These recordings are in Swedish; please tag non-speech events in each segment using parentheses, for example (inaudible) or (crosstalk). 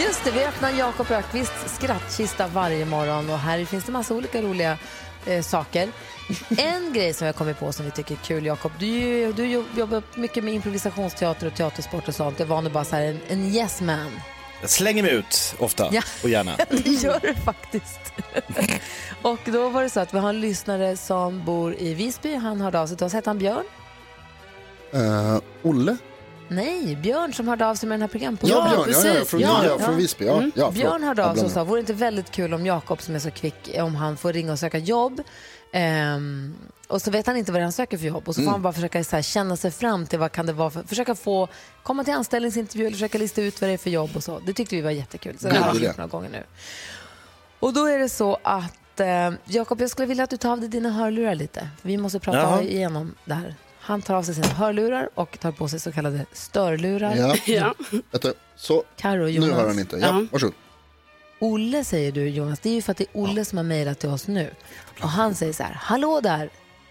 Just det, vi öppnar Jakob Ökvists skrattkista varje morgon och här finns det massa olika roliga eh, saker. En grej som jag kommit på som vi tycker är kul, Jakob, du, du jo- jobbar mycket med improvisationsteater och teatersport och sånt. Det var nu bara så här en, en yes man. Jag slänger mig ut ofta Ja. och gärna. (laughs) Det gör du faktiskt. (laughs) och då var det så att vi har en lyssnare som bor i Visby. Han hörde av sig till oss. Hette han Björn? Uh, Olle? Nej, Björn som hörde av sig med den här programpunkten. Ja, Björn, ja, ja, från, ja, ja, från Visby. Ja, ja, förlåt. Björn hörde av sig och sa, vore det inte väldigt kul om Jakob som är så kvick, om han får ringa och söka jobb. Ehm, och så vet han inte vad han söker för jobb och så får Mm. han bara försöka så här, känna sig fram till vad kan det vara för, försöka få, komma till anställningsintervju eller försöka lista ut vad det är för jobb och så. Det tyckte vi var jättekul. Så det har vi gjort några gånger nu. Och då är det så att, eh, Jakob, jag skulle vilja att du tar av dig dina hörlurar lite. Vi måste prata Jaha. igenom det här. Han tar av sig sina hörlurar och tar på sig så kallade störlurar. Ja. (laughs) Ja. Vänta, så, Karo, nu Jonas. hör han inte. Ja, Ja. varsågod. Olle säger du Jonas, det är ju för att det är Olle som har mejlat till oss nu. Och han säger så här, hallå där,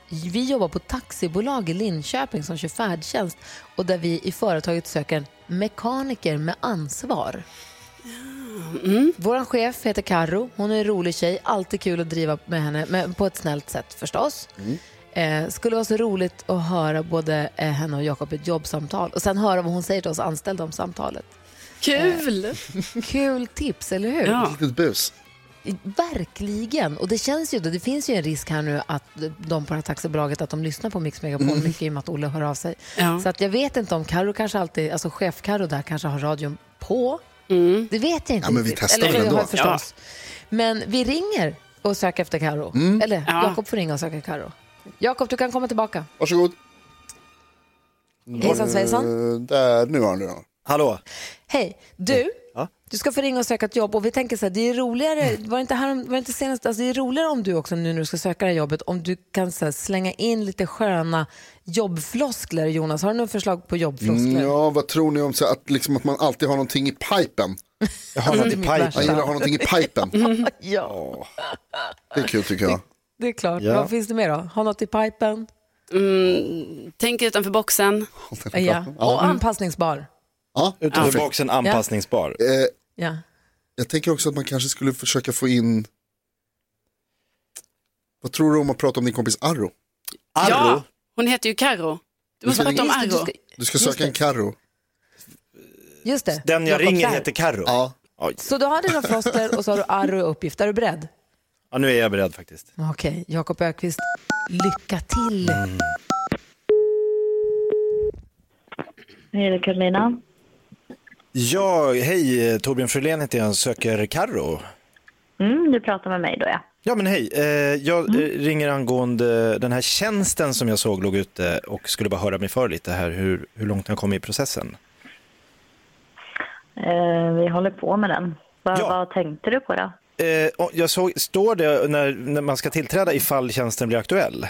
vi jobbar på taxibolag i Linköping som kör färdtjänst och där vi i företaget söker en mekaniker med ansvar. Vår chef heter Karo. hon är en rolig tjej, alltid kul att driva med henne, men på ett snällt sätt förstås. Eh, skulle vara så roligt att höra både eh, henne och Jakob i ett jobbsamtal och sen höra vad hon säger till oss anställda om samtalet. Kul! Kul tips, eller hur? Ja. Litet bus. Verkligen. Och det känns ju, då- det finns ju en risk här nu att de på det här taxibolaget att de lyssnar på Mix Megapol mycket i och med att Olle hör av sig. Ja. Så att jag vet inte om Karo kanske alltid, alltså chef Karo där kanske har radion på. Mm. Det vet jag inte Ja, men vi testar Eller väl ändå. förstås. Men vi ringer och söker efter Karo. Eller Ja. Jakob får ringa och söka Karo. Jakob, du kan komma tillbaka. Varsågod. Hejsan svejsan. Eh, där, nu har han det. Hallå? Hej, du. Ja. Du ska få ringa och söka ett jobb och vi tänker så här, det är roligare, var det inte, här, var det inte senast, alltså det är roligare om du också nu när du ska söka det här jobbet, om du kan så här, slänga in lite sköna jobbfloskler Jonas. Har du några förslag på jobbfloskler? Mm, ja, vad tror ni om så att, liksom, att man alltid har någonting i pipen? Jag har något i Mitt pipen. Jag gillar att ha någonting i pipen. (laughs) Ja, Det är kul tycker jag. Det är klart. Ja. Vad finns det mer då? Ha något i pipen? Mm, tänk utanför boxen. Ja. Och anpassningsbar. Ja, Utanför boxen anpassningsbar. Eh, Ja. jag tänker också att man kanske skulle försöka få in Vad tror du om att prata om din kompis Arro? Arro? Ja, hon heter ju Karo. Du måste ska prata om det, du Arro. ska- Du ska söka en Carro. Just det. Den jag Jakob, ringer där. heter Carro. Ja. Så du har dina floskler och så har du Arro i uppgift. Är du beredd? Ja, nu är jag beredd faktiskt. Okej, Jakob Ökvist, lycka till. Hej, det är Karolina. Ja, hej, eh, Torbjörn Frölén heter jag, söker Carro. Mm, du pratar med mig då, ja. Ja men hej, eh, jag eh, ringer angående den här tjänsten som jag såg låg ute och skulle bara höra mig för lite här hur, hur långt jag kom i processen. Eh, vi håller på med den. Va, Ja. Vad tänkte du på då? Eh, jag såg, står det när, när man ska tillträda ifall tjänsten blir aktuell?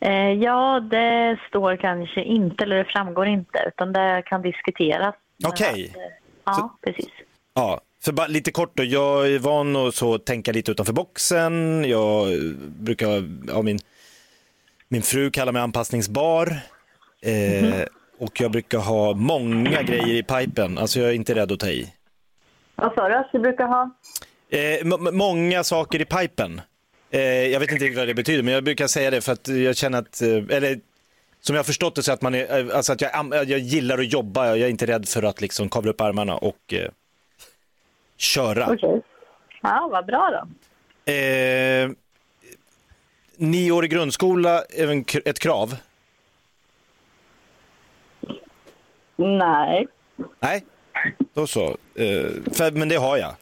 Eh, ja, det står kanske inte, eller det framgår inte, utan det kan diskuteras. Okej. att, eh, Ja, precis. Ja, för bara lite kort då, jag är van att så tänka lite utanför boxen, jag eh, brukar, ja min, min fru kallar mig anpassningsbar eh, och jag brukar ha många grejer i pipen, alltså jag är inte rädd att ta i. Vad sa du att du brukar ha? Eh, många saker i pipen. Eh, jag vet inte riktigt vad det betyder, men jag brukar säga det för att jag känner att, eh, eller som jag har förstått det så att man är, eh, alltså att jag, jag gillar att jobba, jag är inte rädd för att liksom kavla upp armarna och eh, köra. Okej. Ja, vad bra då. Eh, nioårig grundskola även k- ett krav? Nej. Nej, då så. Men det har jag.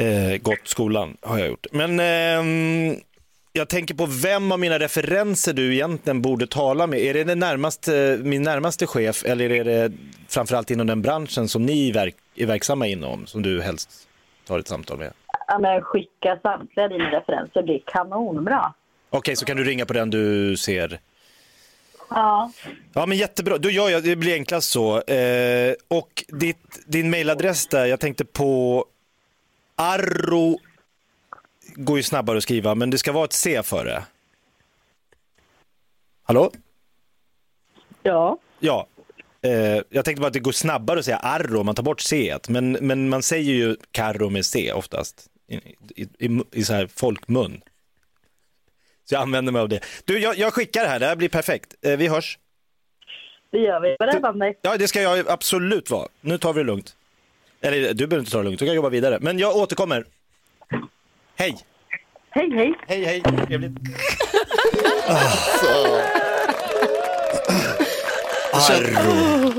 Eh, gått skolan har jag gjort. Men ehm, jag tänker på vem av mina referenser du egentligen borde tala med. Är det den närmaste, min närmaste chef eller är det framförallt inom den branschen som ni verk, är verksamma inom som du helst tar ett samtal med? Ja, men skicka samtliga dina referenser, det är kanonbra. Okej, så kan du ringa på den du ser. Ja. Ja, men jättebra. Då gör jag, det blir enklast så. Eh, och ditt, din mailadress där, jag tänkte på Arro, går ju snabbare att skriva, men det ska vara ett C före. Hallå? Ja. Ja. Eh, jag tänkte bara att det går snabbare att säga Arro om man tar bort C, men, men man säger ju Carro med C oftast i, i, i, i så här folkmun. Så jag använder mig av det. Du, jag, jag skickar det här, det här blir perfekt. Eh, vi hörs. Det gör vi. Var om dig. Ja, det ska jag absolut vara. Nu tar vi det lugnt. Eller du behöver inte ta det lugnt, du kan jobba vidare. Men jag återkommer. Hej! Hej, hej. Hej, hej. Trevligt. Arro.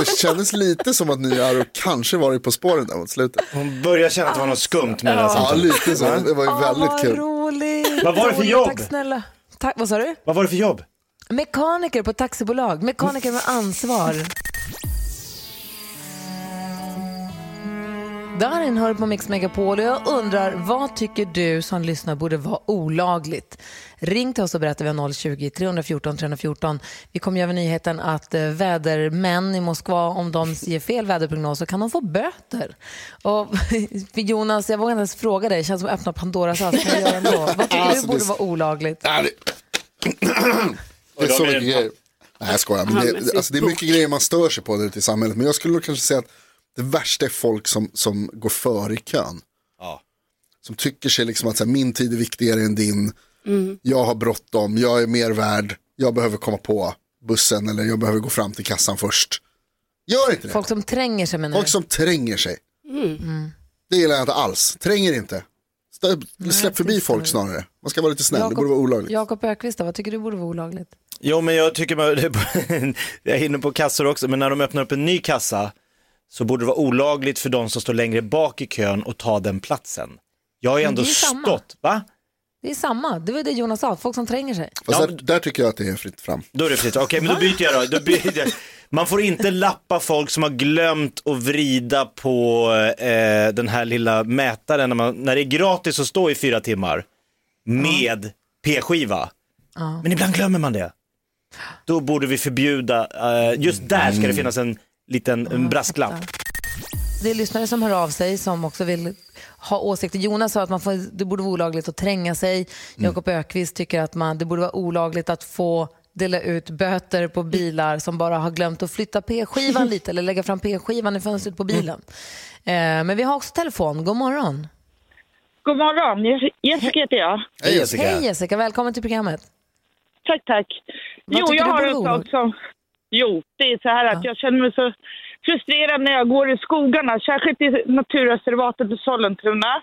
Det kändes lite som att ni Aro kanske varit på spåren där mot slutet. Hon börjar känna att det var något skumt med det här Ja, samtalet. lite så. Det var ju väldigt vad kul. roligt. Vad var det för Roligt, jobb? Tack snälla. Tack, vad sa du? Vad var det för jobb? Mekaniker på taxibolag. Mekaniker med ansvar. Darin hör på Mix Megapol och jag undrar vad tycker du som lyssnar borde vara olagligt? Ring till oss och berätta. Vi har 020-314 314. Vi kommer göra nyheten att eh, vädermän i Moskva, om de ger fel väderprognos så kan de få böter. Och (laughs) Jonas, jag vågar inte ens fråga dig. Det känns som att öppna Pandoras ask. Vad tycker Alltså, du borde det- vara olagligt? Det... (clears throat) det är så mycket grejer. Nej, jag skojar. Men det, alltså, det är mycket grejer man stör sig på ute i samhället. Men jag skulle kanske säga att det värsta är folk som, som går före i kön. Ja. Som tycker sig liksom att så här, min tid är viktigare än din. Jag har bråttom, jag är mer värd, jag behöver komma på bussen eller jag behöver gå fram till kassan först. Gör inte det. Folk som tränger sig menar Folk du? som tränger sig. Det gillar jag inte alls. Tränger inte. Släpp förbi folk snarare. Man ska vara lite snäll, det borde vara olagligt. Jakob Ökvist, vad tycker du borde vara olagligt? Jo, men jag tycker man, (laughs) jag är inne på kassor också, men när de öppnar upp en ny kassa så borde det vara olagligt för de som står längre bak i kön att ta den platsen. Jag har ju ändå det är samma. stått, va? Det är samma, det var det Jonas sa, folk som tränger sig. Fast Ja, där, där tycker jag att det är fritt fram. Då är det fritt. Okej, men då byter jag då. då byter jag. Man får inte lappa folk som har glömt att vrida på eh, den här lilla mätaren när, man, när det är gratis att stå i fyra timmar med p-skiva. Men ibland glömmer man det. Då borde vi förbjuda, eh, just där ska det finnas en liten en brasklapp. Det är lyssnare som hör av sig som också vill ha åsikter. Jonas sa att man får, det borde vara olagligt att tränga sig. Jakob Ökvist tycker att man, det borde vara olagligt att få dela ut böter på bilar som bara har glömt att flytta p-skivan (laughs) lite eller lägga fram p-skivan i fönstret på bilen. Eh, men vi har också telefon. God morgon. God morgon, Jes- Jessica heter jag. Hej Jessica. Hej Jessica, välkommen till programmet. Tack, tack. Vad jo, jag har vara sak som... Jo, det är så här att jag känner mig så frustrerad när jag går i skogarna, särskilt i naturreservatet i Sollentuna.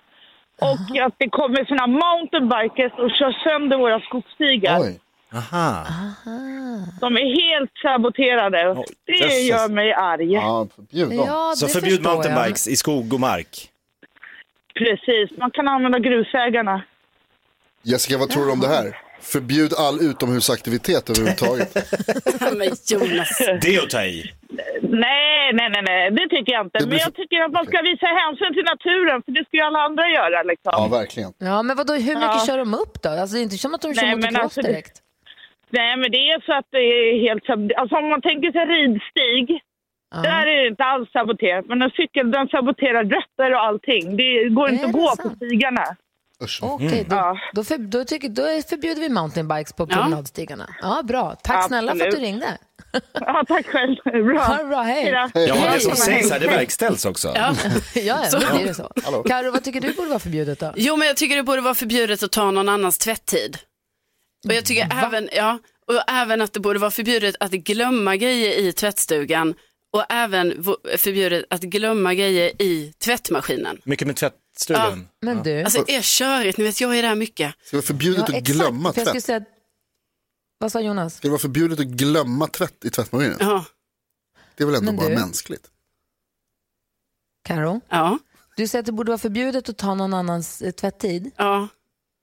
Och att det kommer såna mountainbikers och kör sönder våra skogsstigar. Oj. Aha. De är helt saboterade. Oj, det jösses. gör mig arg. Ja, förbjud dem. Ja, Så förbjud förstår jag. mountainbikes i skog och mark. Precis, man kan använda grusvägarna. Jessica, vad tror du om det här? Förbjud all utomhusaktivitet överhuvudtaget. (laughs) Men Jonas. Det är att ta i. Nej, nej, nej, nej, det tycker jag inte. Det blir Men jag tycker att man ska visa hänsyn till naturen, för det ska ju alla andra göra. Liksom. Ja, verkligen. Ja, men vadå, hur mycket Ja. kör de upp då? Alltså, det är inte som att de kör Nej, men motocross alltså det- direkt. Nej, men det är så att det är helt... sab- Alltså om man tänker sig ridstig, Ja. där är det inte alls saboterat. Men en cykel, den saboterar rötter och allting. Det går inte att gå sant? på stigarna. Usch. Okej, då, Ja. då, för, då, tycker, då förbjuder vi mountainbikes på promenadstigarna. Ja, bra. Tack snälla för att du ringde. Ja, tack själv. Bra. Ha det bra, hej. Ja, det som sägs här, det verkställs också. Ja. (laughs) Ja, ja, Så. då blir det så. Karo, vad tycker du borde vara förbjudet då? Jo, men jag tycker det borde vara förbjudet att ta någon annans tvätttid. Och jag tycker även, ja, och även att det borde vara förbjudet att glömma grejer i tvättstugan och även förbjudet att glömma grejer i tvättmaskinen. Mycket med tvätt, tvättstugan. Men du, Alltså det är körigt, ni vet jag är där mycket. Ska det vara förbjudet ja, att glömma för jag tvätt? säga, vad sa Jonas? Ska det vara förbjudet att glömma tvätt i tvättmaskinen? Ja. Det är väl ändå Men bara du- mänskligt? Karo, Ja. du säger att det borde vara förbjudet att ta någon annans eh, tvättid. ja.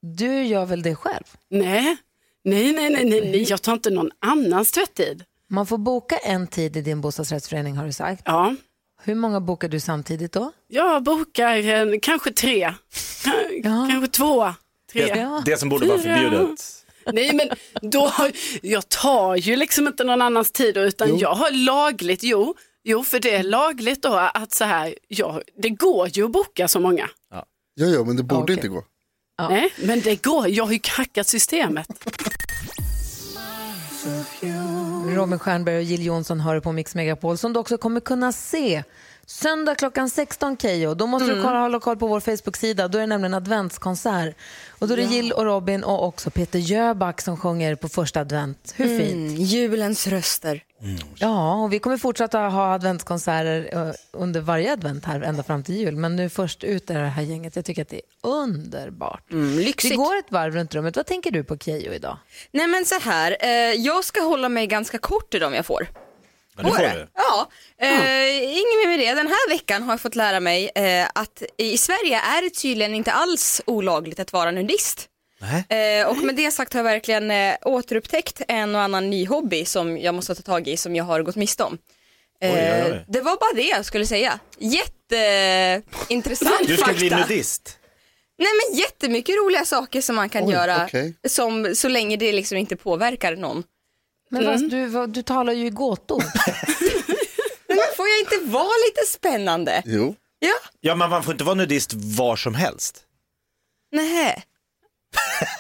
Du gör väl det själv? Nej. Nej, nej, nej, nej, nej, jag tar inte någon annans tvättid. Man får boka en tid i din bostadsrättsförening har du sagt. Ja. Hur många bokar du samtidigt då? Jag bokar eh, kanske tre, Ja. kanske två, tre. Ja. Det som borde vara förbjudet. Nej men då, jag tar ju liksom inte någon annans tid utan Jo. jag har lagligt, jo, jo för det är lagligt då att så här, ja, det går ju att boka så många. Ja, ja, men det borde Okej. inte gå. Ja. Nej, men det går, jag har ju hackat systemet. Robin Stjernberg och Jill Johnson hör på Mix Megapol som du också kommer kunna se söndag klockan 16 Keyyo. Då måste du kolla, hålla koll på vår Facebook-sida. Då är det nämligen adventskonsert. Och då är det Jill och Robin och också Peter Jöback som sjunger på första advent. Hur fint? Mm, julens röster. Ja, och vi kommer fortsätta ha adventskonserter eh, under varje advent här ända fram till jul. Men nu först ut är det här gänget. Jag tycker att det är underbart. Mm, Vi lyxigt. går ett varv runt rummet. Vad tänker du på Keyyo idag? Nej men så här, eh, jag ska hålla mig ganska kort idag om jag får. Ja, det får det? du. Ja, eh, inget mer med det. Den här veckan har jag fått lära mig eh, att i Sverige är det tydligen inte alls olagligt att vara nudist. Eh, och med det sagt har jag verkligen eh, återupptäckt en och annan ny hobby som jag måste ta tag i som jag har gått miste om. Eh, Oj, oj, oj. Det var bara det jag skulle säga. Jätteintressant Du ska fakta. bli nudist. Nej men jättemycket roliga saker som man kan Oj, göra okej. som, så länge det liksom inte påverkar någon. Men vad, du, vad, du talar ju i gåtor. (laughs) Men får jag inte vara lite spännande? Jo. Ja, Ja, men man får inte vara nudist var som helst. nej.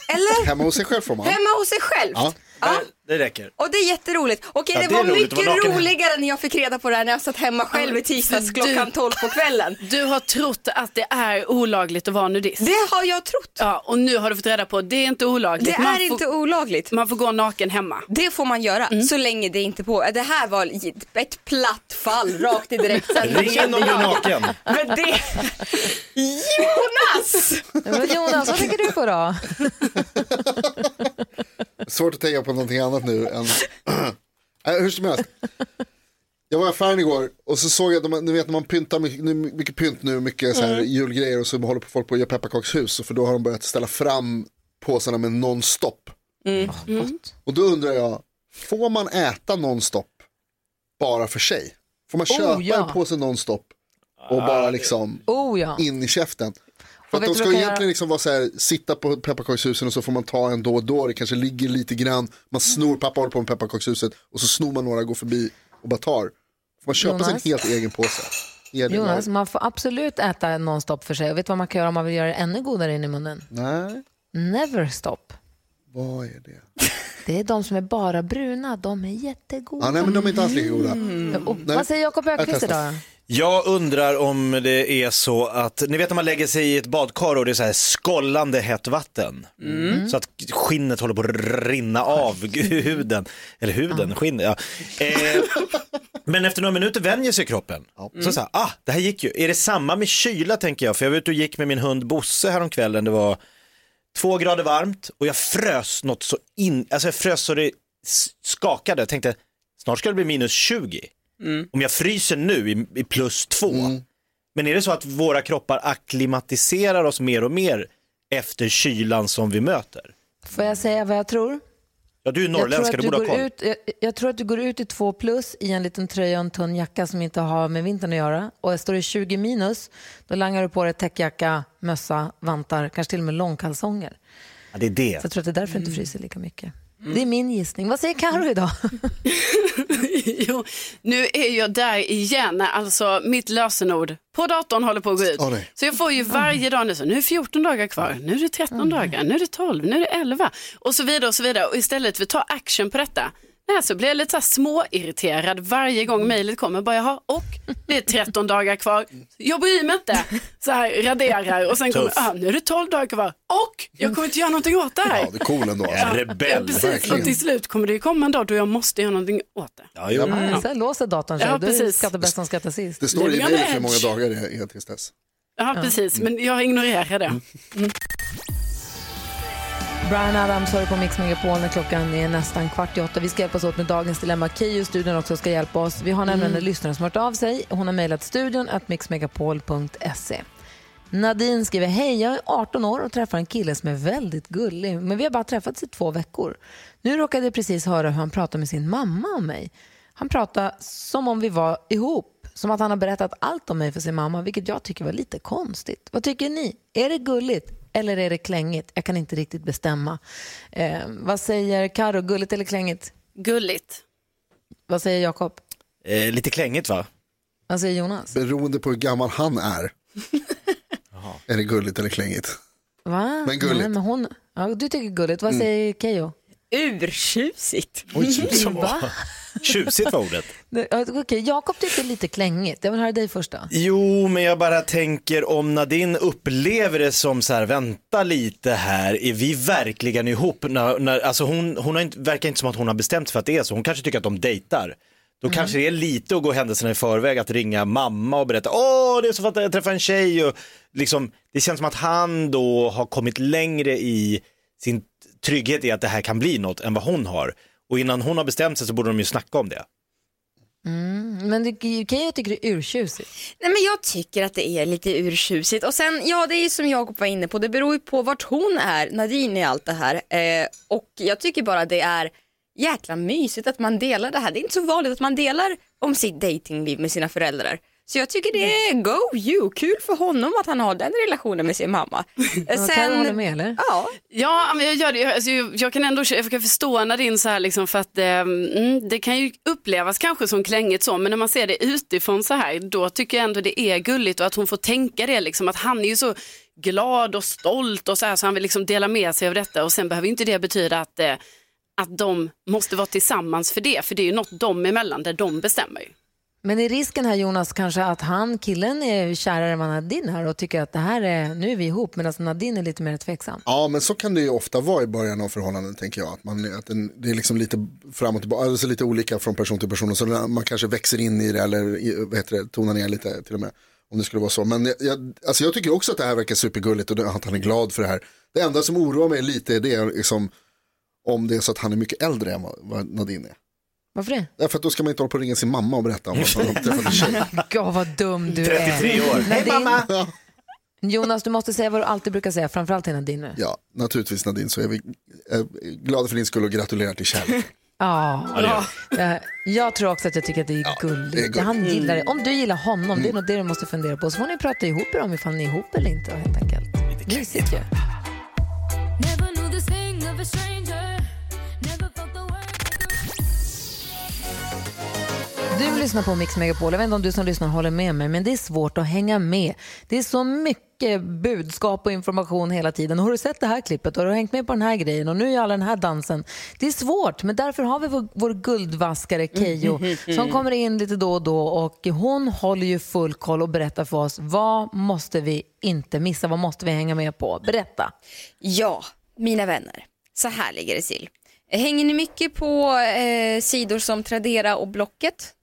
Eller Hemma hos sig själv får man. hemma hos sig själv. Ja. Ja. Det räcker. Och det är jätteroligt. Okej, Ja, det, det är var roligt mycket roligare när jag fick reda på det här när jag satt hemma själv i tisdags Du- klockan 12 på kvällen. (laughs) Du har trott att det är olagligt att vara nudist. Det har jag trott. Ja, och nu har du fått reda på att det är inte olagligt. Det man är får, inte olagligt. Man får gå naken hemma. Det får man göra Mm. så länge det inte på. Det här var ett platt fall rakt i direktsändning. (laughs) Ring in om du är naken. Men det... Jonas! Men Jonas, vad tänker du på då? Svårt att tänka på någonting annat nu än... (clears throat) Nej, hur som helst. Jag var i affären igår och så såg jag, ni vet när man pyntar mycket, nu- mycket pynt nu, mycket så här julgrejer och så håller på folk på att göra pepparkakshus. För då har de börjat ställa fram påsarna med nonstop. Och då undrar jag, får man äta nonstop bara för sig? Får man Oh, köpa ja. en påse nonstop och bara liksom Oh ja. in i käften? För Och att de ska egentligen liksom vara så här, sitta på pepparkakshusen och så får man ta en då och då. Det kanske ligger lite grann, man snor, pappa håller på med pepparkakshuset och så snor man några, går förbi och bara tar. Får man köpa Jonas? sin helt egen påse? Det Jonas, man får absolut äta nonstop för sig. Och vet du vad man kan göra om man vill göra det ännu godare in i munnen? Nej, Never stop. vad är det? Det är de som är bara bruna. De är jättegoda. Ja, nej men de är inte alls lika goda. Och, Nej. vad säger Jakob Öqvist idag? Jag undrar om det är så att, ni vet när man lägger sig i ett badkar och det är så här skållande hett vatten. Så att skinnet håller på att rinna av huden. Eller huden, skinnet. Ja. Eh, men efter några minuter vänjer sig kroppen. Så så här, ah, det här gick ju. Är det samma med kyla tänker jag? För jag var ute och gick med min hund Bosse häromkvällen. Det var två grader varmt och jag frös något så in, alltså jag frös så det skakade. Jag tänkte, snart ska det bli minus 20. Om jag fryser nu i, i plus två. Men är det så att våra kroppar akklimatiserar oss mer och mer efter kylan som vi möter? Får jag säga vad jag tror? Ja, du är Jag tror, norrländska, att du du borde ha går koll. ut, jag, jag tror att du går ut i två plus i en liten tröja och en tunn jacka som inte har med vintern att göra. Och står det 20 minus, då langar du på dig täckjacka, mössa, vantar, kanske till och med långkalsonger. Ja, det är det. Så jag tror att det är därför du inte fryser lika mycket. Det är min gissning. Vad säger Karo idag? (laughs) jo, nu är jag där igen, alltså mitt lösenord på datorn håller på att gå ut. Nej. så jag får ju varje dag nu så, nu är det 14 dagar kvar, nu är det 13 dagar, nu är det 12, nu är det 11 och så vidare och så vidare. Och istället för att ta action på detta, nej, så blir jag lite så småirriterad varje gång mejlet kommer. Bara, jaha, och det är 13 dagar kvar, jag bryr mig inte. Så här raderar och sen kommer, Tuff. ah, nu är det 12 dagar kvar och jag kommer inte göra någonting åt det här. Ja, det är cool ändå. Alltså. Ja, rebell. precis, verkligen. och till slut kommer det ju komma en dag då jag måste göra någonting åt det. Ja, jo. Ja, Sen låser datorn sig. Ja, Då är det precis. skatta bäst som skattar sist. Det står i mejlet hur många dagar det är tills dess. Ja, precis, men jag ignorerar det. Mm. Brian Adams hör på Mix Megapol när klockan är nästan kvart i åtta. Vi ska hjälpas åt med dagens dilemma. Keyyo i studion också ska hjälpa oss. Vi har nämligen Mm. en lyssnare som hört av sig. Hon har mejlat studion att mixmegapol.se. Nadine skriver, hej jag är 18 år och träffar en kille som är väldigt gullig, men vi har bara träffats i två veckor. Nu råkade jag precis höra hur han pratade med sin mamma om mig. Han pratade som om vi var ihop, som att han har berättat allt om mig för sin mamma, vilket jag tycker var lite konstigt. Vad tycker ni? Är det gulligt eller är det klängigt? Jag kan inte riktigt bestämma. Eh, vad säger Karo, gulligt eller klängigt? Gulligt. Vad säger Jakob? Eh, lite klängigt va? Vad säger Jonas? Beroende på hur gammal han är. (laughs) är det gulligt eller klängigt? Va? Men gulligt. Nej, men hon... ja, du tycker gulligt. Vad säger Keyyo? Urtjusigt. Va? Tjusigt var ordet. (laughs) Okej, Jakob tycker lite klängigt. Jag vill höra dig först då. Jo, men jag bara tänker om Nadine upplever det som så här, vänta lite här, är vi verkligen ihop? När, när, alltså hon, hon har inte, verkar inte som att hon har bestämt för att det är så, hon kanske tycker att de dejtar. Då kanske det är lite att gå händelserna i förväg att ringa mamma och berätta, åh det är så för att jag träffade en tjej och liksom, det känns som att han då har kommit längre i sin trygghet i att det här kan bli något än vad hon har. Och innan hon har bestämt sig så borde de ju snacka om det. Mm, men du- Keyyo tycker det är urtjusigt. Nej men jag tycker att det är lite urtjusigt och sen, ja det är ju som Jakob var inne på, det beror ju på vart hon är, Nadine i allt det här. Eh, och jag tycker bara det är jäkla mysigt att man delar det här. Det är inte så vanligt att man delar om sitt datingliv med sina föräldrar. Så jag tycker det är go you, kul för honom att han har den relationen med sin mamma. (laughs) Ja, Karo håller med eller? Ja, Ja, men jag gör det. Alltså, jag, jag kan ändå jag kan förstå Nadine så här liksom för att eh, mm, det kan ju upplevas kanske som klängigt så, men när man ser det utifrån så här, då tycker jag ändå det är gulligt och att hon får tänka det liksom att han är ju så glad och stolt och så här så han vill liksom dela med sig av detta och sen behöver inte det betyda att, eh, att de måste vara tillsammans för det, för det är ju något dem emellan där de bestämmer ju. Men är risken här Jonas kanske att han, killen är kärare än vad Nadine är och tycker att det här är, nu är vi ihop medan Nadine är lite mer tveksam? Ja, men så kan det ju ofta vara i början av förhållanden tänker jag. Att, man, att den, det är liksom lite fram och tillbaka, alltså lite olika från person till person. Och så man kanske växer in i det eller vad heter det, tonar ner lite till och med. Om det skulle vara så. Men jag- jag, alltså jag tycker också att det här verkar supergulligt och att han är glad för det här. Det enda som oroar mig lite är det liksom, om det är så att han är mycket äldre än vad Nadine är. Varför det? Därför att då ska man inte hålla på och ringa sin mamma och berätta om att man har träffat en tjej. Gud vad dum du 33 är. år. Nadine, Jonas, du måste säga vad du alltid brukar säga, framförallt till Nadine nu. Ja, naturligtvis Nadine så är vi eh, glada för din skull och gratulerar till kärleken. Ja, Ja, gör Eh, jag tror också att jag tycker att det är gulligt. det är. Han gillar det. Om du gillar honom, det är nog det du måste fundera på. Så får ni prata ihop er om ifall ni är ihop eller inte helt enkelt. Mysigt ju. Du lyssnar på Mix Megapol. Jag vet inte om du som lyssnar håller med mig, men det är svårt att hänga med. Det är så mycket budskap och information hela tiden. Har du sett det här klippet? Har du hängt med på den här grejen? Och nu är alla den här dansen. Det är svårt, men därför har vi vår, vår guldvaskare Kejo som kommer in lite då och då och hon håller ju full koll och berättar för oss vad måste vi inte missa, vad måste vi hänga med på? Berätta. Ja, mina vänner. Så här ligger det till. Hänger ni mycket på eh, sidor som Tradera och Blocket?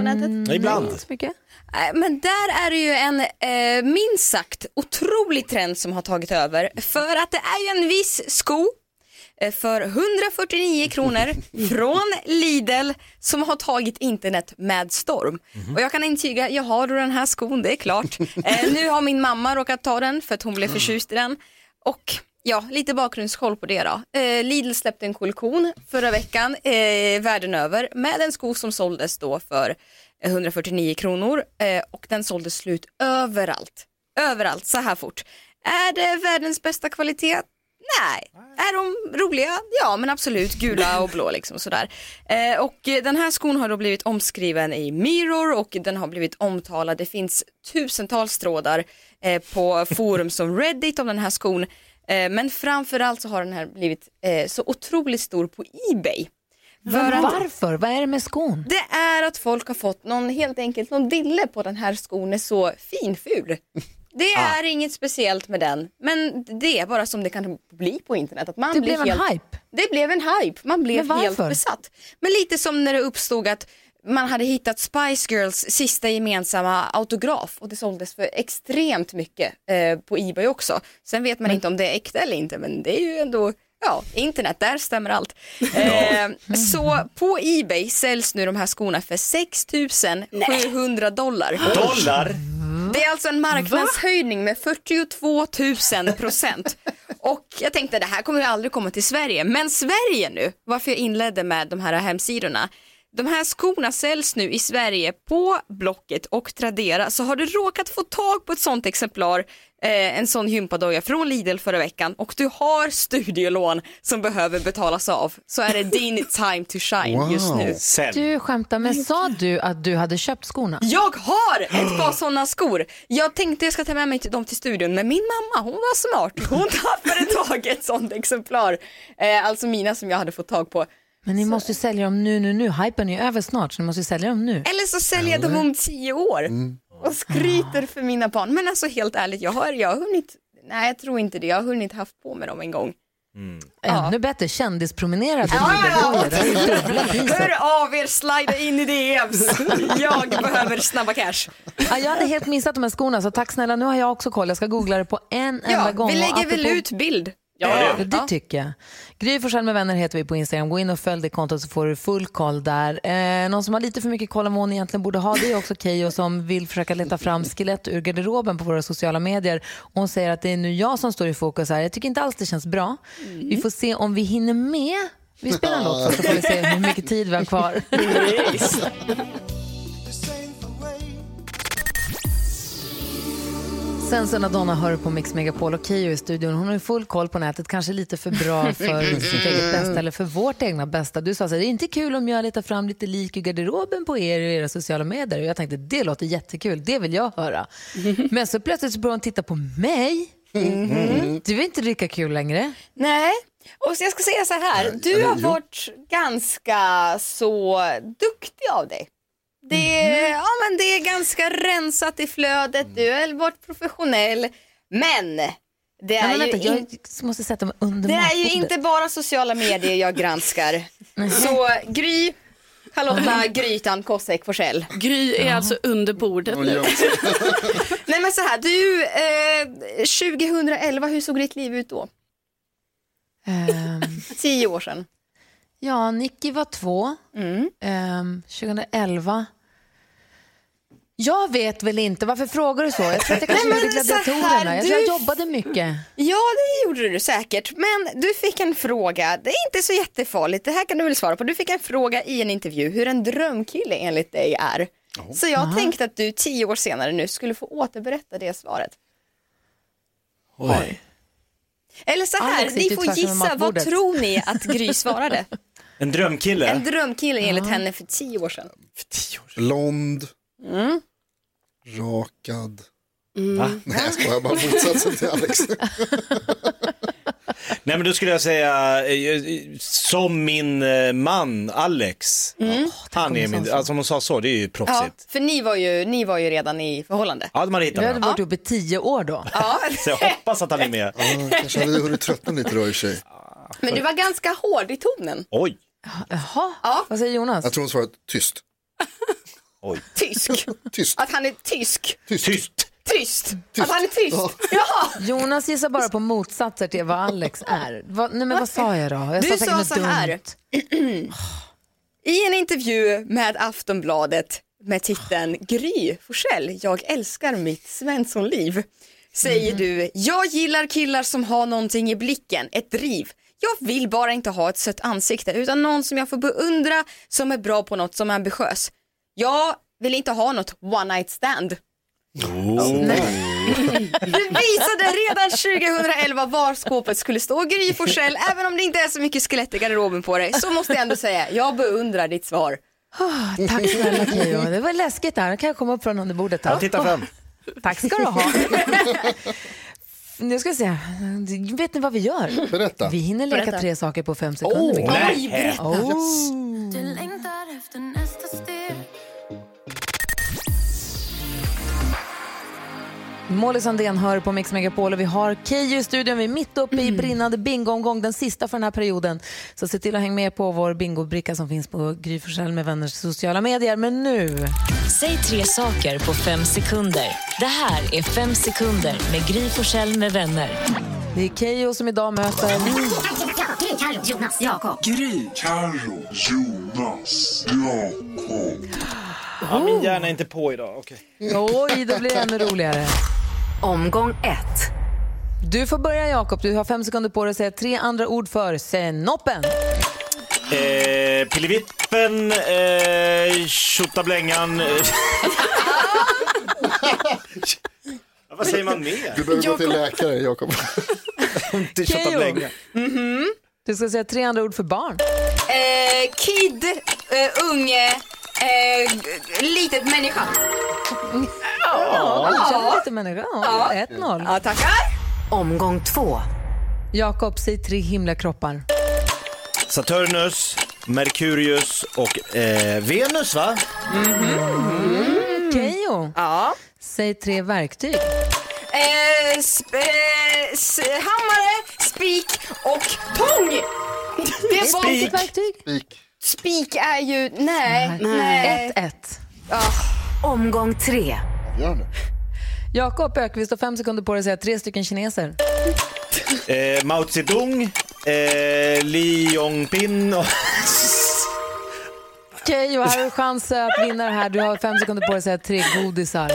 På nätet? Ibland. Så mycket. Eh, Men där är det ju en eh, minst sagt otrolig trend som har tagit över. För att det är ju en viss sko eh, för 149 kronor (laughs) från Lidl som har tagit internet med storm. Och jag kan intyga, jag har då den här skon, det är klart. (laughs) Eh, nu har min mamma råkat ta den för att hon blev förtjust i den. Och ja, lite bakgrundskoll på det då. Eh, Lidl släppte en kollektion förra veckan eh, världen över med en sko som såldes då för 149 kronor eh, och den såldes slut överallt. Överallt så här fort. Är det världens bästa kvalitet? Nej. Är de roliga? Ja, men absolut. Gula och blå liksom sådär. Eh, och den här skon har då blivit omskriven i Mirror och den har blivit omtalad. Det finns tusentals trådar eh, på forum som Reddit om den här skon. Eh, men framförallt så har den här blivit eh, så otroligt stor på Ebay. Att- Varför? Vad är det med skon? det är att folk har fått någon, helt enkelt, någon dille på den här skon är så finful. Det Ah. är inget speciellt med den, men det är bara som det kan bli på internet. Att man Det blev en helt, hype. Det blev en hype, man blev helt besatt. Men lite som när det uppstod att man hade hittat Spice Girls sista gemensamma autograf och det såldes för extremt mycket eh, på Ebay också. Sen vet man inte om det är äkta eller inte men det är ju ändå Ja, internet, där stämmer allt. (laughs) Eh, så på Ebay säljs nu de här skorna för 6 700 dollar. (gasps) Dollar? Det är alltså en marknadshöjning med 42 000 procent. Och jag tänkte det här kommer ju aldrig komma till Sverige. Men Sverige nu, varför jag inledde med de här hemsidorna. De här skorna säljs nu i Sverige på Blocket och Tradera. Så har du råkat få tag på ett sånt exemplar, eh, en sån gympadoja från Lidl förra veckan och du har studielån som behöver betalas av så är det din (laughs) time to shine just nu. Du skämtar, men sa du att du hade köpt skorna? Jag har ett par (gasps) sådana skor. Jag tänkte jag ska ta med mig dem till studion, men min mamma hon var smart. Hon (laughs) tappade tag i ett sånt exemplar. Eh, alltså mina som jag hade fått tag på. Men ni måste ju sälja dem nu, nu, nu. Hypen är ju över snart, så ni måste ju sälja dem nu. Eller så säljer jag dem om tio år och skryter för mina barn. Men alltså helt ärligt, jag har, jag har hunnit, nej jag tror inte det, jag har hunnit haft på mig dem en gång. Ännu bättre, kändispromenera till Ja, ja, priset. Hör av er, slida in i DMs. Jag behöver snabba cash. Ja, jag hade helt missat de här skorna, så tack snälla. Nu har jag också koll. Jag ska googla det på en enda Ja, gång. vi lägger väl ut bild. Ja, Eh, det, tycker jag. Gry Forssell med vänner heter vi på Instagram. Gå in och följ det kontot så får du full koll där. Eh, någon som har lite för mycket koll om hon egentligen borde ha det är också Keyyo som vill försöka leta fram skelett ur garderoben på våra sociala medier. Hon säger att det är nu jag som står i fokus här. Jag tycker inte alls det känns bra. Vi får se om vi hinner med. Vi spelar en låt så får vi se hur mycket tid vi har kvar. (laughs) Sen så när Donna hör på Mix Megapol och Keyyo i studion, hon har ju full koll på nätet, kanske lite för bra för (laughs) sitt eget bästa eller för vårt egna bästa. Du sa så här, det är inte kul om jag letar fram lite lik i garderoben på er i era sociala medier. Och jag tänkte, det låter jättekul, det vill jag höra. (laughs) Men så plötsligt så började hon titta på mig. Du är inte lika kul längre. Nej, och så jag ska säga så här, du har varit ganska så duktig av dig. Det är, ja, men det är ganska rensat i flödet, du har varit professionell, men det är Nej, men ju vänta, in- jag måste sätta mig under det är ju inte bara sociala medier jag granskar. (laughs) Så Gry, Charlotta (laughs) Grytan Kosek Forsell. Gry är alltså under bordet nu. (laughs) Nej men så här, du, eh, 2011, hur såg ditt liv ut då? Ehm, Tio år sedan. ja, Nicky var två. Mm. Ehm, 2011. Jag vet väl inte, varför frågar du så? Jag tror att jag kanske Nej, men här, gladiatorerna. Jag tror jag du- jobbade mycket. Ja, det gjorde du säkert. Men du fick en fråga, det är inte så jättefarligt, det här kan du väl svara på. Du fick en fråga i en intervju hur en drömkille enligt dig är. Så jag tänkte att du tio år senare nu skulle få återberätta det svaret. Oj. Eller så här, Alex ni får gissa, vad tror ni att Gry (laughs) svarade? En drömkille? En drömkille enligt henne för tio år sedan. Blond, Mm. Rakad. Va? Nej jag skojar, bara motsatsen till Alex. (laughs) Nej men då skulle jag säga, eh, som min eh, man Alex. Han är min, alltså om hon sa så, det är ju Ja, proffsigt. för ni var, ju, ni var ju redan i förhållande. Ja, de hade hittat Vi hade varit ihop i tio år då. Ja. Så jag hoppas att han är med. Ja, kanske hade hunnit tröttna lite då i och för sig. Men du var ganska hård i tonen. Oj, Jaha, Ja. vad säger Jonas? Jag tror hon svarade tyst. (laughs) oj. Tysk. (laughs) Tyst. Att han är tysk. Tyst. Tyst. Tyst. Att han är tyst. (laughs) Ja. Jonas gissar bara på motsatser till vad Alex är. Vad, nej men vad sa jag då? Jag Du sa något så här. I en intervju med Aftonbladet med titeln Gry Forssell, jag älskar mitt Svenssonliv. Säger du, jag gillar killar som har någonting i blicken, ett driv. Jag vill bara inte ha ett sött ansikte utan någon som jag får beundra som är bra på något som är ambitiös. Jag vill inte ha något one night stand. (laughs) Du visade redan 2011 var skåpet skulle stå. Gry Forssell, även om det inte är så mycket skelett i garderoben på dig, så måste jag ändå säga, jag beundrar ditt svar. Ah, tack snälla Keyyo. Det var läskigt där. Kan jag komma upp från under bordet? Här? Ja, titta fram. Tack ska du ha. (laughs) Nu ska jag se. Vet ni vad vi gör? Berätta. Vi hinner leka Berätta. tre saker på fem sekunder. Mikael. nej. Oh. Molly Sandén hör på Mix Megapol och vi har Keyyo i studion. Vi är mitt uppe i brinnande bingoomgång, den sista för den här perioden. Så se till att hänga med på vår bingobricka som finns på Gry med vänners sociala medier. Men nu... Säg tre saker på fem sekunder. Det här är Fem sekunder med Gry med vänner. Det är Keyyo som idag möter... Gry, Carro, Jonas, Jakob. Gry, Carro, Jonas, Jakob. Ja, min hjärna är inte på idag. Okej. Oj, då blir det ännu roligare. Omgång ett. Du får börja Jakob. Du har fem sekunder på dig att säga tre andra ord för senoppen. Eh, Pillevippen, eh, Tjottablängan. eh. Ja, Vad säger man mer? Du behöver gå till läkare, Jakob. (laughs) Inte. Tjottablänga. Mhm. Du ska säga tre andra ord för barn. Eh, kid, eh, unge, eh, litet människa. Ja, du känner lite människa. Ja, 1-0. Ja, tackar. Omgång två. Jakob, säg tre himlakroppar. Saturnus, Merkurius och eh, Venus va? Keyyo, Ja. säg tre verktyg. Eh, sp- eh, s- hammare, spik och tång. Det var... Vilket verktyg? Spik. Spik är ju, nej, nej. 1-1. Omgång tre. Gör nu. Jakob Ökvist har fem sekunder på dig att säga tre stycken kineser. Eh, Mao Zedong, eh, Li Yongpin och... Keyyo, här har du chans att vinna det här. Du har fem sekunder på dig att säga tre godisar.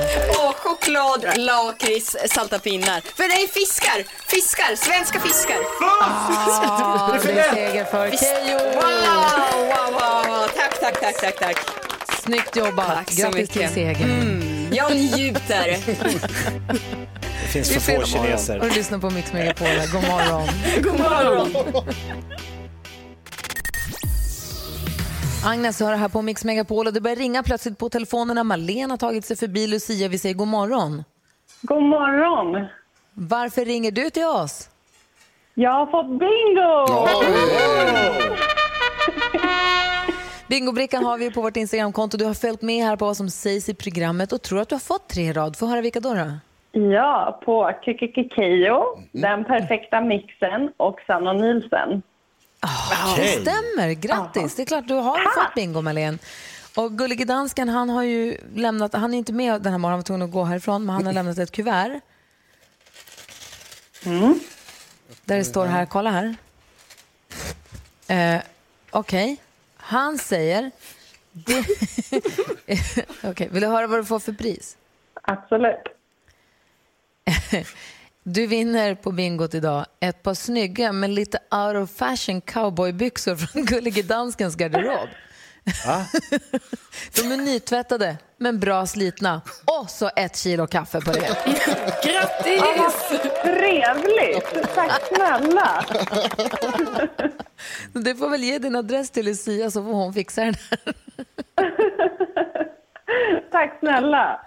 Och choklad, lakrits, salta pinnar. För det är fiskar, fiskar, svenska fiskar. Ah, det är seger för Keyyo. Wow, wow, wow. Tack, tack, tack, tack, tack. Snyggt jobbat. Tack så Grattis till mycket. segern. Jag njuter. Det finns för få Och kineser. du lyssnar på Mix Megapol. God morgon. (laughs) God morgon. Agnes hör här på Mix Megapol och det börjar ringa plötsligt på telefonerna. Malena har tagit sig förbi Lucia. Vi säger god morgon. God morgon. Varför ringer du till oss? Jag har fått bingo! (laughs) Bingobrickan har vi på vårt Instagramkonto. Du har följt med här på vad som sägs i programmet och tror att du har fått tre rad. Får höra vilka då? då? Ja, på Kikikikejo, Den perfekta mixen och Sanna Nielsen. Det stämmer, grattis. Det är klart du har fått bingo Malene. Och Gullige Dansken han har ju lämnat, han är inte med den här morgonen, han var tvungen att gå härifrån, men han har lämnat ett kuvert. Där det står här, kolla här. Eh, Okej, han säger... (laughs) Okej, vill du höra vad du får för pris? Absolut. (laughs) Du vinner på bingot idag ett par snygga men lite out of fashion cowboybyxor från (laughs) Gullige Danskens garderob. (laughs) De är nytvättade men bra slitna. Och så ett kilo kaffe på det. (laughs) Grattis! Trevligt! Tack snälla! Du får väl ge din adress till Lucia så får hon fixa den här. Tack snälla!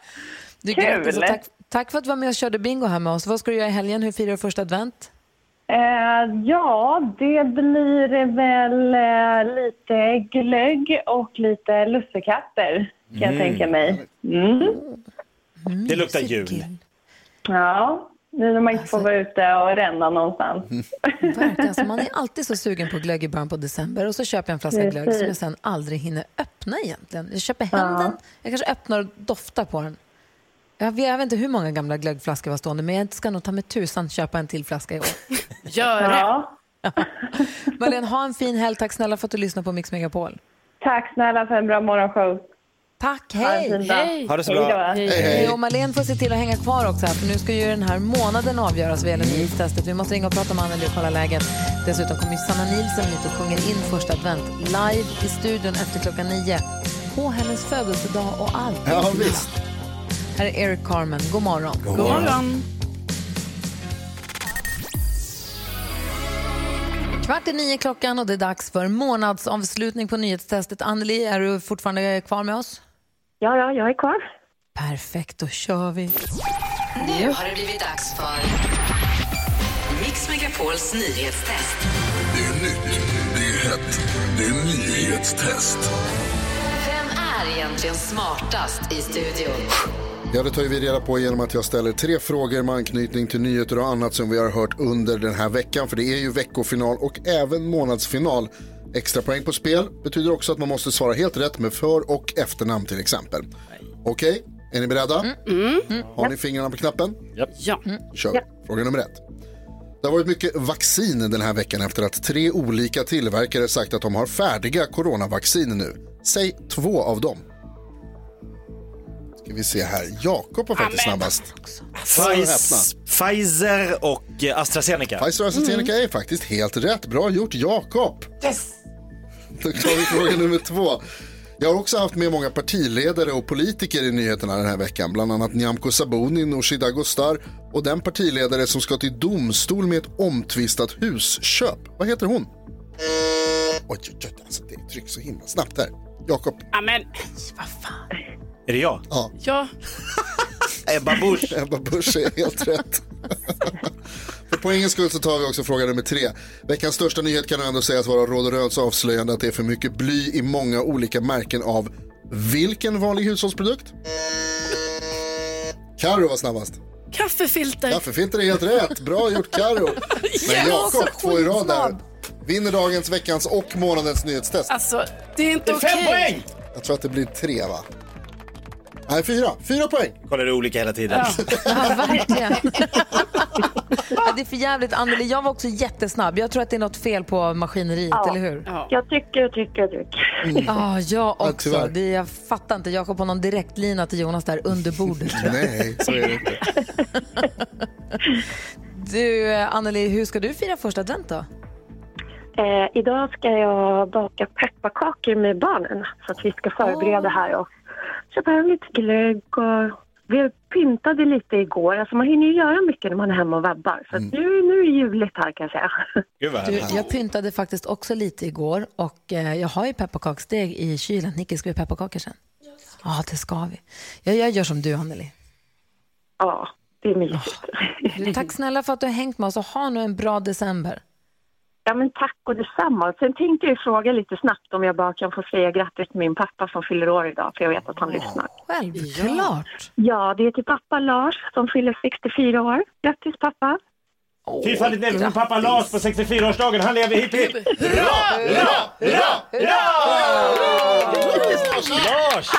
Du, Kul. grattis tack, tack för att du var med och körde bingo här med oss. Vad ska du göra i helgen? Hur firar du första advent? Eh, ja, det blir väl eh, lite glögg och lite lussekatter kan jag Mm. tänka mig. Mm. Det luktar jul. Ja, nu när man inte får vara ute och ränna någonstans. Verkligen. Alltså, man är alltid så sugen på glögg i början på december och så köper jag en flaska glögg som jag sen aldrig hinner öppna egentligen. Jag köper hem Ja. den, jag kanske öppnar och doftar på den. Jag vet, jag vet inte hur många gamla glöggflaskor var stående men jag ska nog ta med tusan köpa en till flaska i år. (laughs) Gör det. Ja. (laughs) Malin, ha en fin helg. Tack snälla för att du lyssnar på Mix Megapol. Tack snälla för en bra morgonshow. Tack, hej! Hej. Ha det så Hej bra. då. Hej. Och Malin får se till att hänga kvar också här, för nu ska ju den här månaden avgöras vad gäller nyhetstestet. Vi måste ringa och prata med Anneli och kolla läget. Dessutom kommer ju Sanna Nilsson hit och sjunger in första advent live i studion efter klockan nio. På hennes födelsedag och allt. Ja, visst. Här är Eric Carmen. God morgon. God God morgon. morgon. Kvart i nio klockan och det är dags för månadsavslutning på nyhetstestet. Anneli, är du fortfarande kvar med oss? Ja, ja, jag är kvar. Perfekt, då kör vi. Nu har det blivit dags för Mix Megapols nyhetstest. Det är nytt, det är hett, det är nyhetstest. Vem är egentligen smartast i studion? Ja, det tar vi reda på genom att jag ställer tre frågor med anknytning till nyheter och annat som vi har hört under den här veckan. För det är ju veckofinal och även månadsfinal. Extra poäng på spel betyder också att man måste svara helt rätt med för och efternamn till exempel. Okej, är ni beredda? Har ni fingrarna på knappen? Ja. Kör vi. Fråga nummer ett. Det har varit mycket vaccin den här veckan efter att tre olika tillverkare sagt att de har färdiga coronavaccin nu. Säg två av dem. Ska vi se här. Jakob var faktiskt snabbast. Häpna. Pfiz- Pfizer och eh, AstraZeneca. Pfizer och AstraZeneca är faktiskt helt rätt. Bra gjort Jakob. Yes! Då tar vi fråga nummer två. Jag har också haft med många partiledare och politiker i nyheterna den här veckan. Bland annat Nyamko Sabuni, Nooshi Dadgostar och den partiledare som ska till domstol med ett omtvistat husköp. Vad heter hon? Oj, oj, oj, alltså det trycks så himla snabbt här. Jakob. Amen. Är det jag? Ja. Ja. (laughs) Ebba Busch. (laughs) Ebba Busch är helt rätt. (laughs) För poängens skull så tar vi också fråga nummer tre. Veckans största nyhet kan ändå sägas vara Råd och Röns avslöjande att det är för mycket bly i många olika märken av vilken vanlig hushållsprodukt? Karo var snabbast. Kaffefilter. Kaffefilter är helt rätt. Bra gjort Karo. Men Ja, Jakob, två i rad där. Vinner dagens, veckans och månadens nyhetstest. Alltså, det är inte okej. Jag tror att det blir tre va? Nej, fyra. Fyra poäng. Kollar det olika hela tiden. Ja, verkligen. (laughs) ja, det är för jävligt. Anneli, jag var också jättesnabb. Jag tror att det är något fel på maskineriet, Ja. eller hur? Jag tycker, jag tycker, jag tycker. Ja, jag Ja, också. tyvärr. det, jag fattar inte. Jakob har någon direktlina till Jonas där under bordet. tror jag. Nej, så är det inte. (laughs) Du, Anneli, hur ska du fira första advent då? Eh, idag ska jag baka pepparkakor med barnen så att vi ska förbereda här och köpa hem lite glögg och vi pyntade lite igår. Alltså man hinner ju göra mycket när man är hemma och vabbar. Så att nu, nu är det juligt här kan jag säga. Du, jag pyntade faktiskt också lite igår och eh, jag har ju pepparkaksdeg i kylen. Nicky, ska vi pepparkakor sen? Ja, det ska vi. Jag, jag gör som du, Anneli. Ja, det är mysigt. Du, tack snälla för att du har hängt med oss och ha nu en bra december. Ja, men tack och detsamma. Sen tänkte jag fråga lite snabbt om jag bara kan få säga grattis till min pappa som fyller år idag, för jag vet att han lyssnar. Självklart. Ja, det är till pappa Lars som fyller 64 år. Grattis pappa! Fy fan näve från pappa Lars på 64-årsdagen. Han lever hipp hipp. Lars!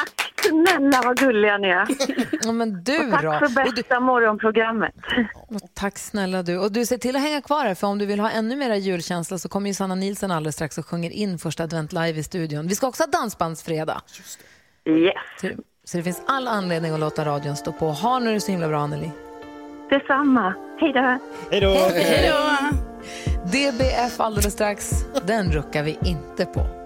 Snälla vad gulliga ni är. (laughs) Ja, men du Och tack då? för bästa morgonprogrammet. Och tack snälla du. Och du ser till att hänga kvar här för om du vill ha ännu mera julkänsla så kommer ju Sanna Nilsson alldeles strax och sjunger in första advent live i studion. Vi ska också ha dansbandsfredag. Yes. Så, så det finns all anledning att låta radion stå på. Ha nu det så himla bra Anneli. Detsamma. Hej då. Hej då. Hej då. DBF alldeles strax. Den ruckar vi inte på.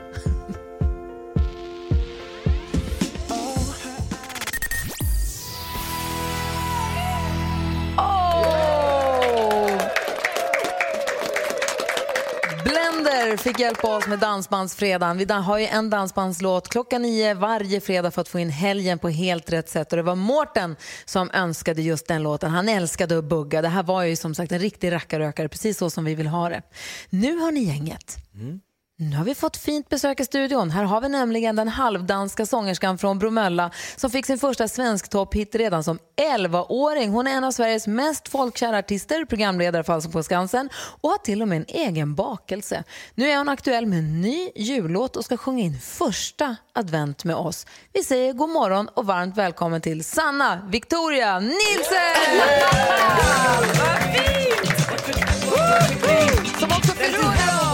Fick hjälpa oss med Dansbandsfredagen. Vi har ju en dansbandslåt klockan nio varje fredag för att få in helgen på helt rätt sätt. Och det var Mårten som önskade just den låten. Han älskade att bugga. Det här var ju som sagt en riktig rackarökare, precis så som vi vill ha det. Nu har ni gänget. Mm. Nu har vi fått fint besök i studion. Här har vi nämligen den halvdanska sångerskan från Bromölla som fick sin första svensk topphit redan som 11-åring. Hon är en av Sveriges mest folkkära artister, programledare för Allsång på Skansen och har till och med en egen bakelse. Nu är hon aktuell med en ny jullåt och ska sjunga in första advent med oss. Vi säger god morgon och varmt välkommen till Sanna Victoria Nilsson! Som också fyller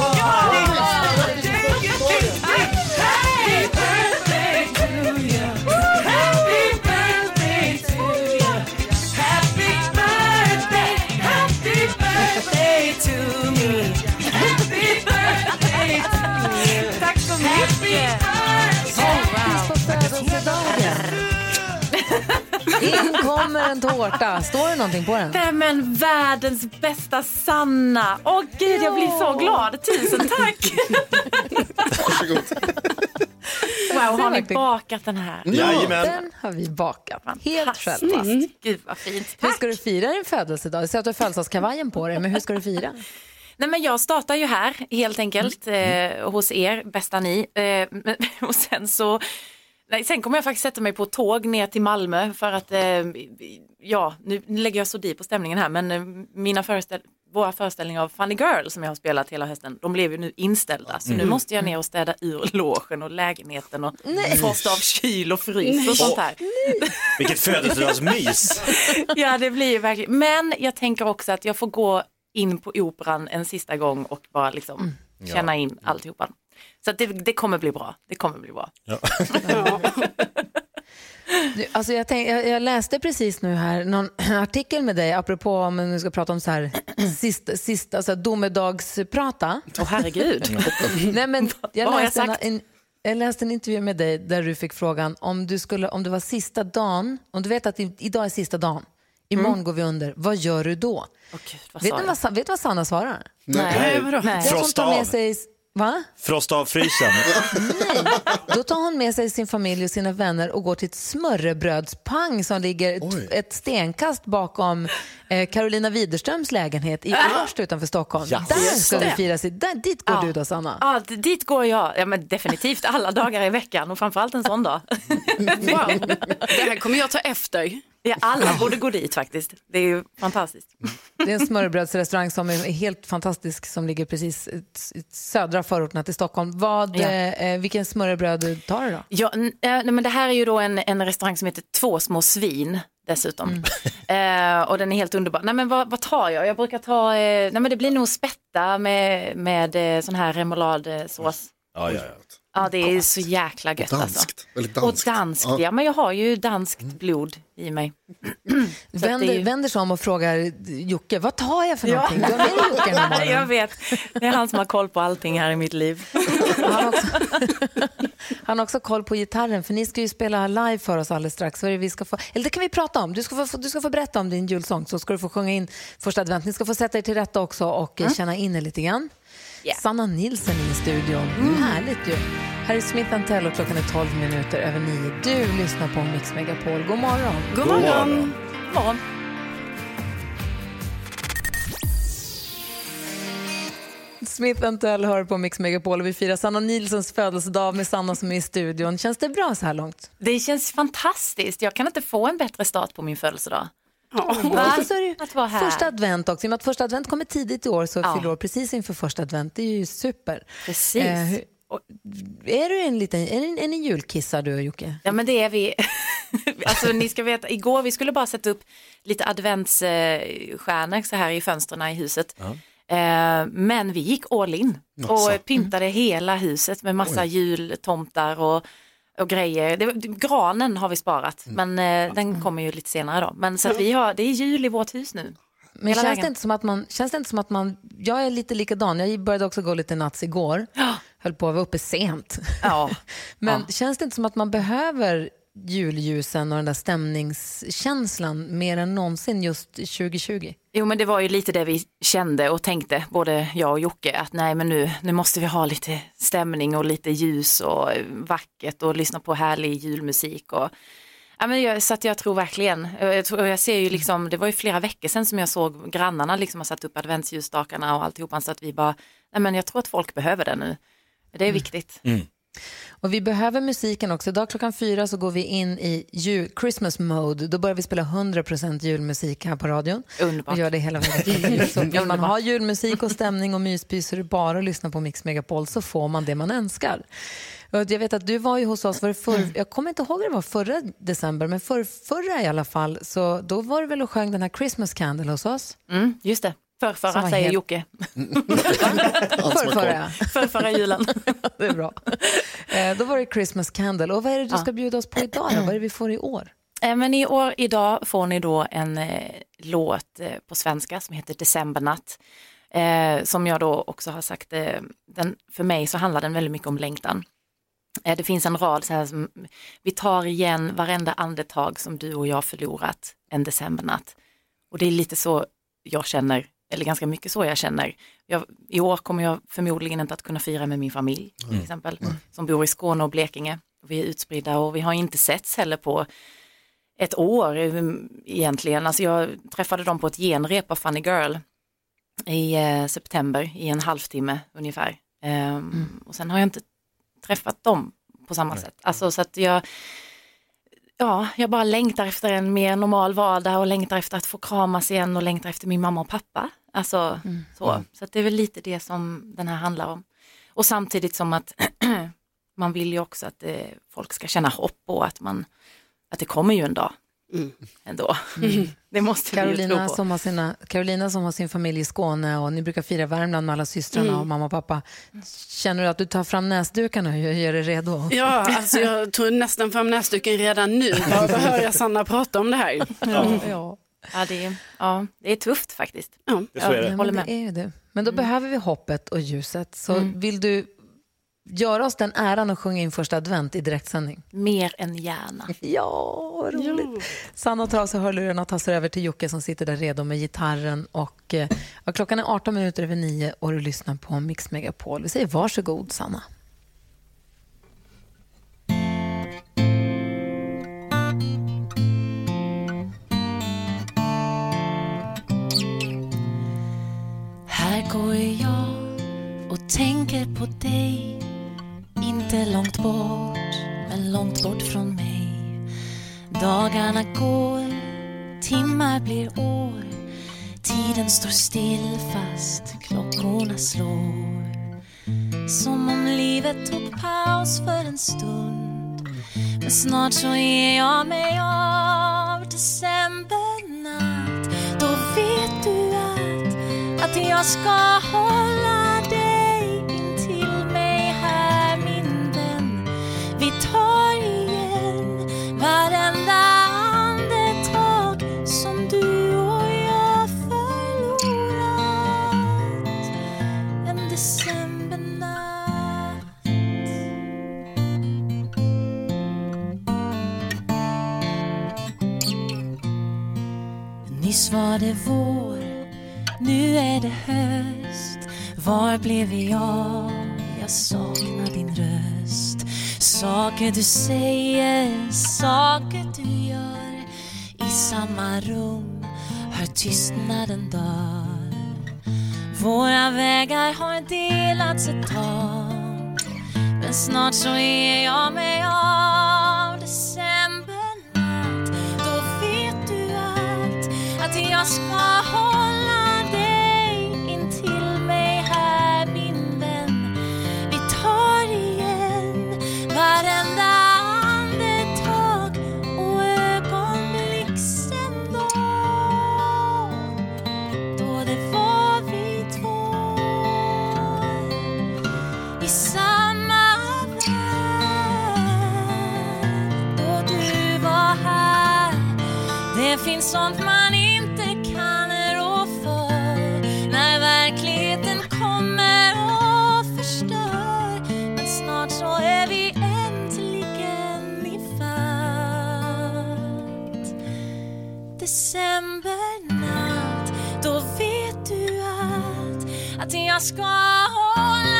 In kommer en tårta. Står det någonting på den? Nej men världens bästa Sanna. Åh gud, jag blir så glad. Tusen tack! wow, har ni bakat den här? Den har vi bakat. Helt själva. Mm. Gud vad fint. Hur ska du fira din födelsedag? Jag ser att du har födelsedagskavajen på dig, men hur ska du fira? Nej, men jag startar ju här helt enkelt Mm. eh, hos er, bästa ni. Eh, (laughs) och sen så Nej, sen kommer jag faktiskt sätta mig på tåg ner till Malmö för att, eh, ja, nu lägger jag så dit på stämningen här, men eh, mina föreställ våra föreställningar av Funny Girl som jag har spelat hela hösten, de blev ju nu inställda. Så nu Mm. måste jag ner och städa ur (laughs) logen och lägenheten och frosta av kyl och frys och sånt här. Vilket födelsedagsmys. (laughs) Ja, det blir ju verkligen. Men jag tänker också att jag får gå in på operan en sista gång och bara liksom Ja. känna in alltihopa. Så att det, det kommer bli bra. Det kommer bli bra. (laughs) Du, Alltså jag, tänk, jag, jag läste precis nu här någon (clears throat) artikel med dig apropå om vi ska prata om så här (clears throat) sista, sista alltså domedagsprata. Åh herregud. (laughs) Nej, men (laughs) jag, Vad har jag läste en, en, jag läste en intervju med dig där du fick frågan om, du skulle, om det var sista dagen, om du vet att idag är sista dagen, imorgon Mm. går vi under, vad gör du då? vad vet, sa ni jag? vad, vet du vad Sanna svarar? Nej. Nej. Vet hon tar med sig, va? Frosta av frysen. (laughs) Då tar hon med sig sin familj och sina vänner och går till ett smörrebrödspang som ligger ett stenkast bakom eh, Carolina Widerströms lägenhet i Årsta utanför Stockholm. Ja. Där ska vi det. fira sitt, där, dit går Ja. du då Sanna. Ja, dit går jag. Ja, men definitivt alla dagar i veckan och framförallt en sån dag. (laughs) Wow. Det här kommer jag ta efter. Ja, alla borde gå dit faktiskt. Det är ju fantastiskt. Det är en smörrebrödsrestaurang som är helt fantastisk som ligger precis i södra förorterna till Stockholm. Vad, Ja. eh, vilken smörrebröd tar du då? Ja, eh, nej, men det här är ju då en, en restaurang som heter Två små svin dessutom. (laughs) Eh, och den är helt underbar. Nej men vad, vad tar jag? Jag brukar ta, eh, nej men det blir nog spätta med, med eh, sån här remouladsås. Ja, ja, ja. Ja det är så jäkla gött alltså. Danskt, väldigt Och danskt. danskt, Ja. ja. men jag har ju danskt blod i mig. (clears throat) Vänder, ju- vänder sig om och frågar Jocke, vad tar jag för Ja. någonting? Du har Jocke den här (laughs) morgonen. jag vet, det är han som har koll på allting här i mitt liv. (laughs) Han har, också, (laughs) han har också koll på gitarren, för ni ska ju spela live för oss alldeles strax. Vad är det vi ska få, eller det kan vi prata om. Du ska, få, du ska få berätta om din julsång, så ska du få sjunga in första advent. Ni ska få sätta er till rätta också och mm. känna in er lite grann. Sanna Nilsson i studion. Härligt ju. Här är Smith Tell och klockan är 12 minuter över 9. Du lyssnar på Mix Megapol. God morgon. God morgon. God morgon. Smith Tell hör på Mix Megapol och vi firar Sanna Nilssons födelsedag med Sanna som är i studion. Känns det bra så här långt? Det känns fantastiskt, jag kan inte få en bättre start på min födelsedag. Va? (laughs) Så är det Att vara här. Första advent också. I och med att första advent kommer tidigt i år så Ja. fyller år precis inför första advent. Det är ju super. Precis. Eh, hur- är du en liten är, ni- är ni julkissar du och Jocke? Ja men det är vi. (laughs) alltså ni ska veta, igår vi skulle bara sätta upp lite adventsstjärnor så här i fönstren i huset. Eh, men vi gick all in och pyntade hela huset med massa jultomtar och, och grejer. Det, granen har vi sparat men eh, den kommer ju lite senare då. Men så att vi har, det är jul i vårt hus nu. Men Hela känns vägen. det, inte som att man, känns det inte som att man, jag är lite likadan, jag började också gå lite nats igår, höll på att vara uppe sent. Ja. (laughs) Men känns det inte som att man behöver julljusen och den där stämningskänslan mer än någonsin just 2020? Jo men det var ju lite det vi kände och tänkte, både jag och Jocke, att nej men nu, nu måste vi ha lite stämning och lite ljus och vackert och lyssna på härlig julmusik. Och, ja, men jag, så att jag tror verkligen, jag, tror, jag ser ju liksom, det var ju flera veckor sedan som jag såg grannarna liksom ha satt upp adventsljusstakarna och alltihopa så att vi bara, nej men jag tror att folk behöver det nu. Det är viktigt. Och vi behöver musiken också. Idag klockan fyra så går vi in i jul, Christmas mode. Då börjar vi spela 100% julmusik här på radion. Underbart. Och gör det hela jul. (laughs) Så vill man ha julmusik och stämning och myspys så är det bara att lyssna på Mix Megapol så får man det man önskar. Jag vet att du var ju hos oss, var det förr, jag kommer inte ihåg det var förra december, men för, förra i alla fall, så då var det väl och sjöng den här Christmas Candle hos oss? Mm, just det, förrförra säger helt- Jocke. (laughs) Förrförra. Förrförra julen. (laughs) det är bra. Eh, då var det Christmas Candle. Och vad är det du ska bjuda oss på idag? Då? Vad är det vi får i år? Eh, Men i år, idag får ni då en eh, låt eh, på svenska som heter Decembernatt. Eh, som jag då också har sagt, eh, den, för mig så handlar den väldigt mycket om längtan. Det finns en rad så här som, vi tar igen varenda andetag som du och jag förlorat en decembernatt. Och det är lite så jag känner, eller ganska mycket så jag känner. Jag, I år kommer jag förmodligen inte att kunna fira med min familj, till exempel, som bor i Skåne och Blekinge. Vi är utspridda och vi har inte setts heller på ett år eh, egentligen. Alltså jag träffade dem på ett genrep av Funny Girl i eh, september i en halvtimme ungefär. Ehm, Och sen har jag inte träffat dem på samma sätt. Alltså så att jag, ja, jag bara längtar efter en mer normal vardag och längtar efter att få kramas igen och längtar efter min mamma och pappa. Alltså så. Så att det är väl lite det som den här handlar om. Och samtidigt som att (clears throat) man vill ju också att eh, folk ska känna hopp och att man, att det kommer ju en dag ändå. Det måste vi ju tro Carolina på. som, har sina, Carolina som har sin familj i Skåne och ni brukar fira Värmland med alla systrarna Mm. och mamma och pappa. Känner du att du tar fram näsdukarna och gör dig redo? Ja, alltså jag tog nästan fram näsduken redan nu. (laughs) Bara för att höra Sanna prata om det här. Ja. Ja, det är, ja, det är tufft faktiskt. Ja. Det är så är det. Ja, men det är det. Men då behöver vi hoppet och ljuset. Så Mm. vill du göra oss den äran att sjunga in första advent i direktsändning? Mer än gärna. (laughs) Ja, vad roligt. Sanna tar av sig hörlurarna och tar sig över till Jocke som sitter där redo med gitarren. Och, eh, klockan är 18 minuter över 9 och du lyssnar på Mix Megapol. Vi säger varsågod, Sanna. Här går jag och tänker på dig inte långt bort, men långt bort från mig. Dagarna går, timmar blir år. Tiden står still fast klockorna slår. Som om livet tog paus för en stund. Men snart så är jag mig av decembernatt. Då vet du att att jag ska hålla var det vår? Nu är det höst, var blev vi av? Jag saknar din röst. Saker du säger, saker du gör. I samma rum hör tystnaden dör. Våra vägar har delats ett tag. Men snart så är jag mig av. att Att jag ska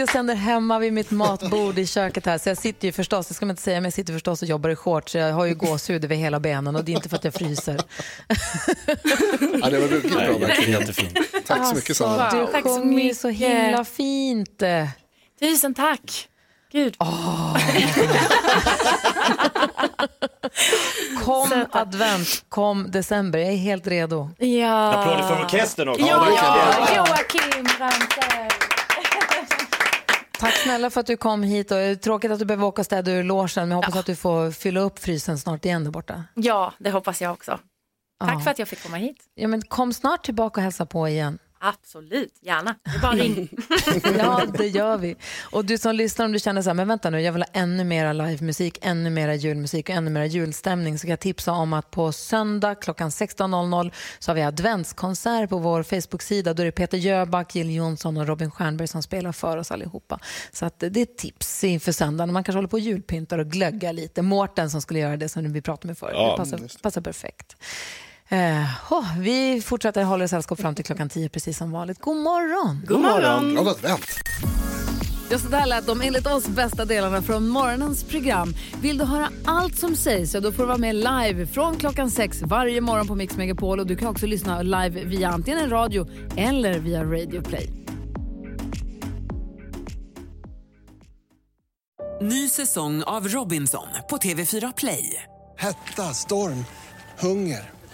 sitter och sänder hemma vid mitt matbord i köket här. Så jag sitter ju förstås, det ska man inte säga, men jag sitter förstås och jobbar i shorts. Så jag har ju gåshud över hela benen och det är inte för att jag fryser. Ja, det var ruggigt bra Nej, verkligen. jättefint. Tack så mycket Sanna. Alltså, Du Tack så sjunger ju så himla fint. Tusen tack. Gud. Kom advent, kom december. Jag är helt redo. Ja. Applåder för orkestern också. Ja, Ja, Joakim Branter. Tack snälla för att du kom hit. Och är tråkigt att du behöver åka och städa ur logen, men jag hoppas att du får fylla upp frysen snart igen där borta. Ja, det hoppas jag också. Tack Ja. för att jag fick komma hit. Ja, men kom snart tillbaka och hälsa på igen. Absolut, gärna. Det är bara ring. (laughs) Ja, det gör vi. Och du som lyssnar, om du känner så här, men vänta nu, jag vill ha ännu mera livemusik, ännu mera julmusik och ännu mera julstämning så kan jag tipsa om att på söndag klockan 16.00 så har vi adventskonsert på vår Facebook-sida. Då är det Peter Jöback, Jill Johnson och Robin Stjernberg som spelar för oss allihopa. Så att det är ett tips inför söndagen. Man kanske håller på och julpyntar och glöggar lite. Mårten som skulle göra det som vi pratade med förut. Ja, det passar, passar perfekt. Eh, oh, vi fortsätter hålla sällskap fram till klockan 10 precis som vanligt. God morgon! God morgon. Glad advent. Ja, så där lät de enligt oss bästa delarna från morgonens program. Vill du höra allt som sägs så då får du vara med live från klockan sex varje morgon på Mix Megapol. Och du kan också lyssna live via antingen en radio eller via Radio Play. Ny säsong av Robinson på TV4 Play. Hetta, storm, hunger.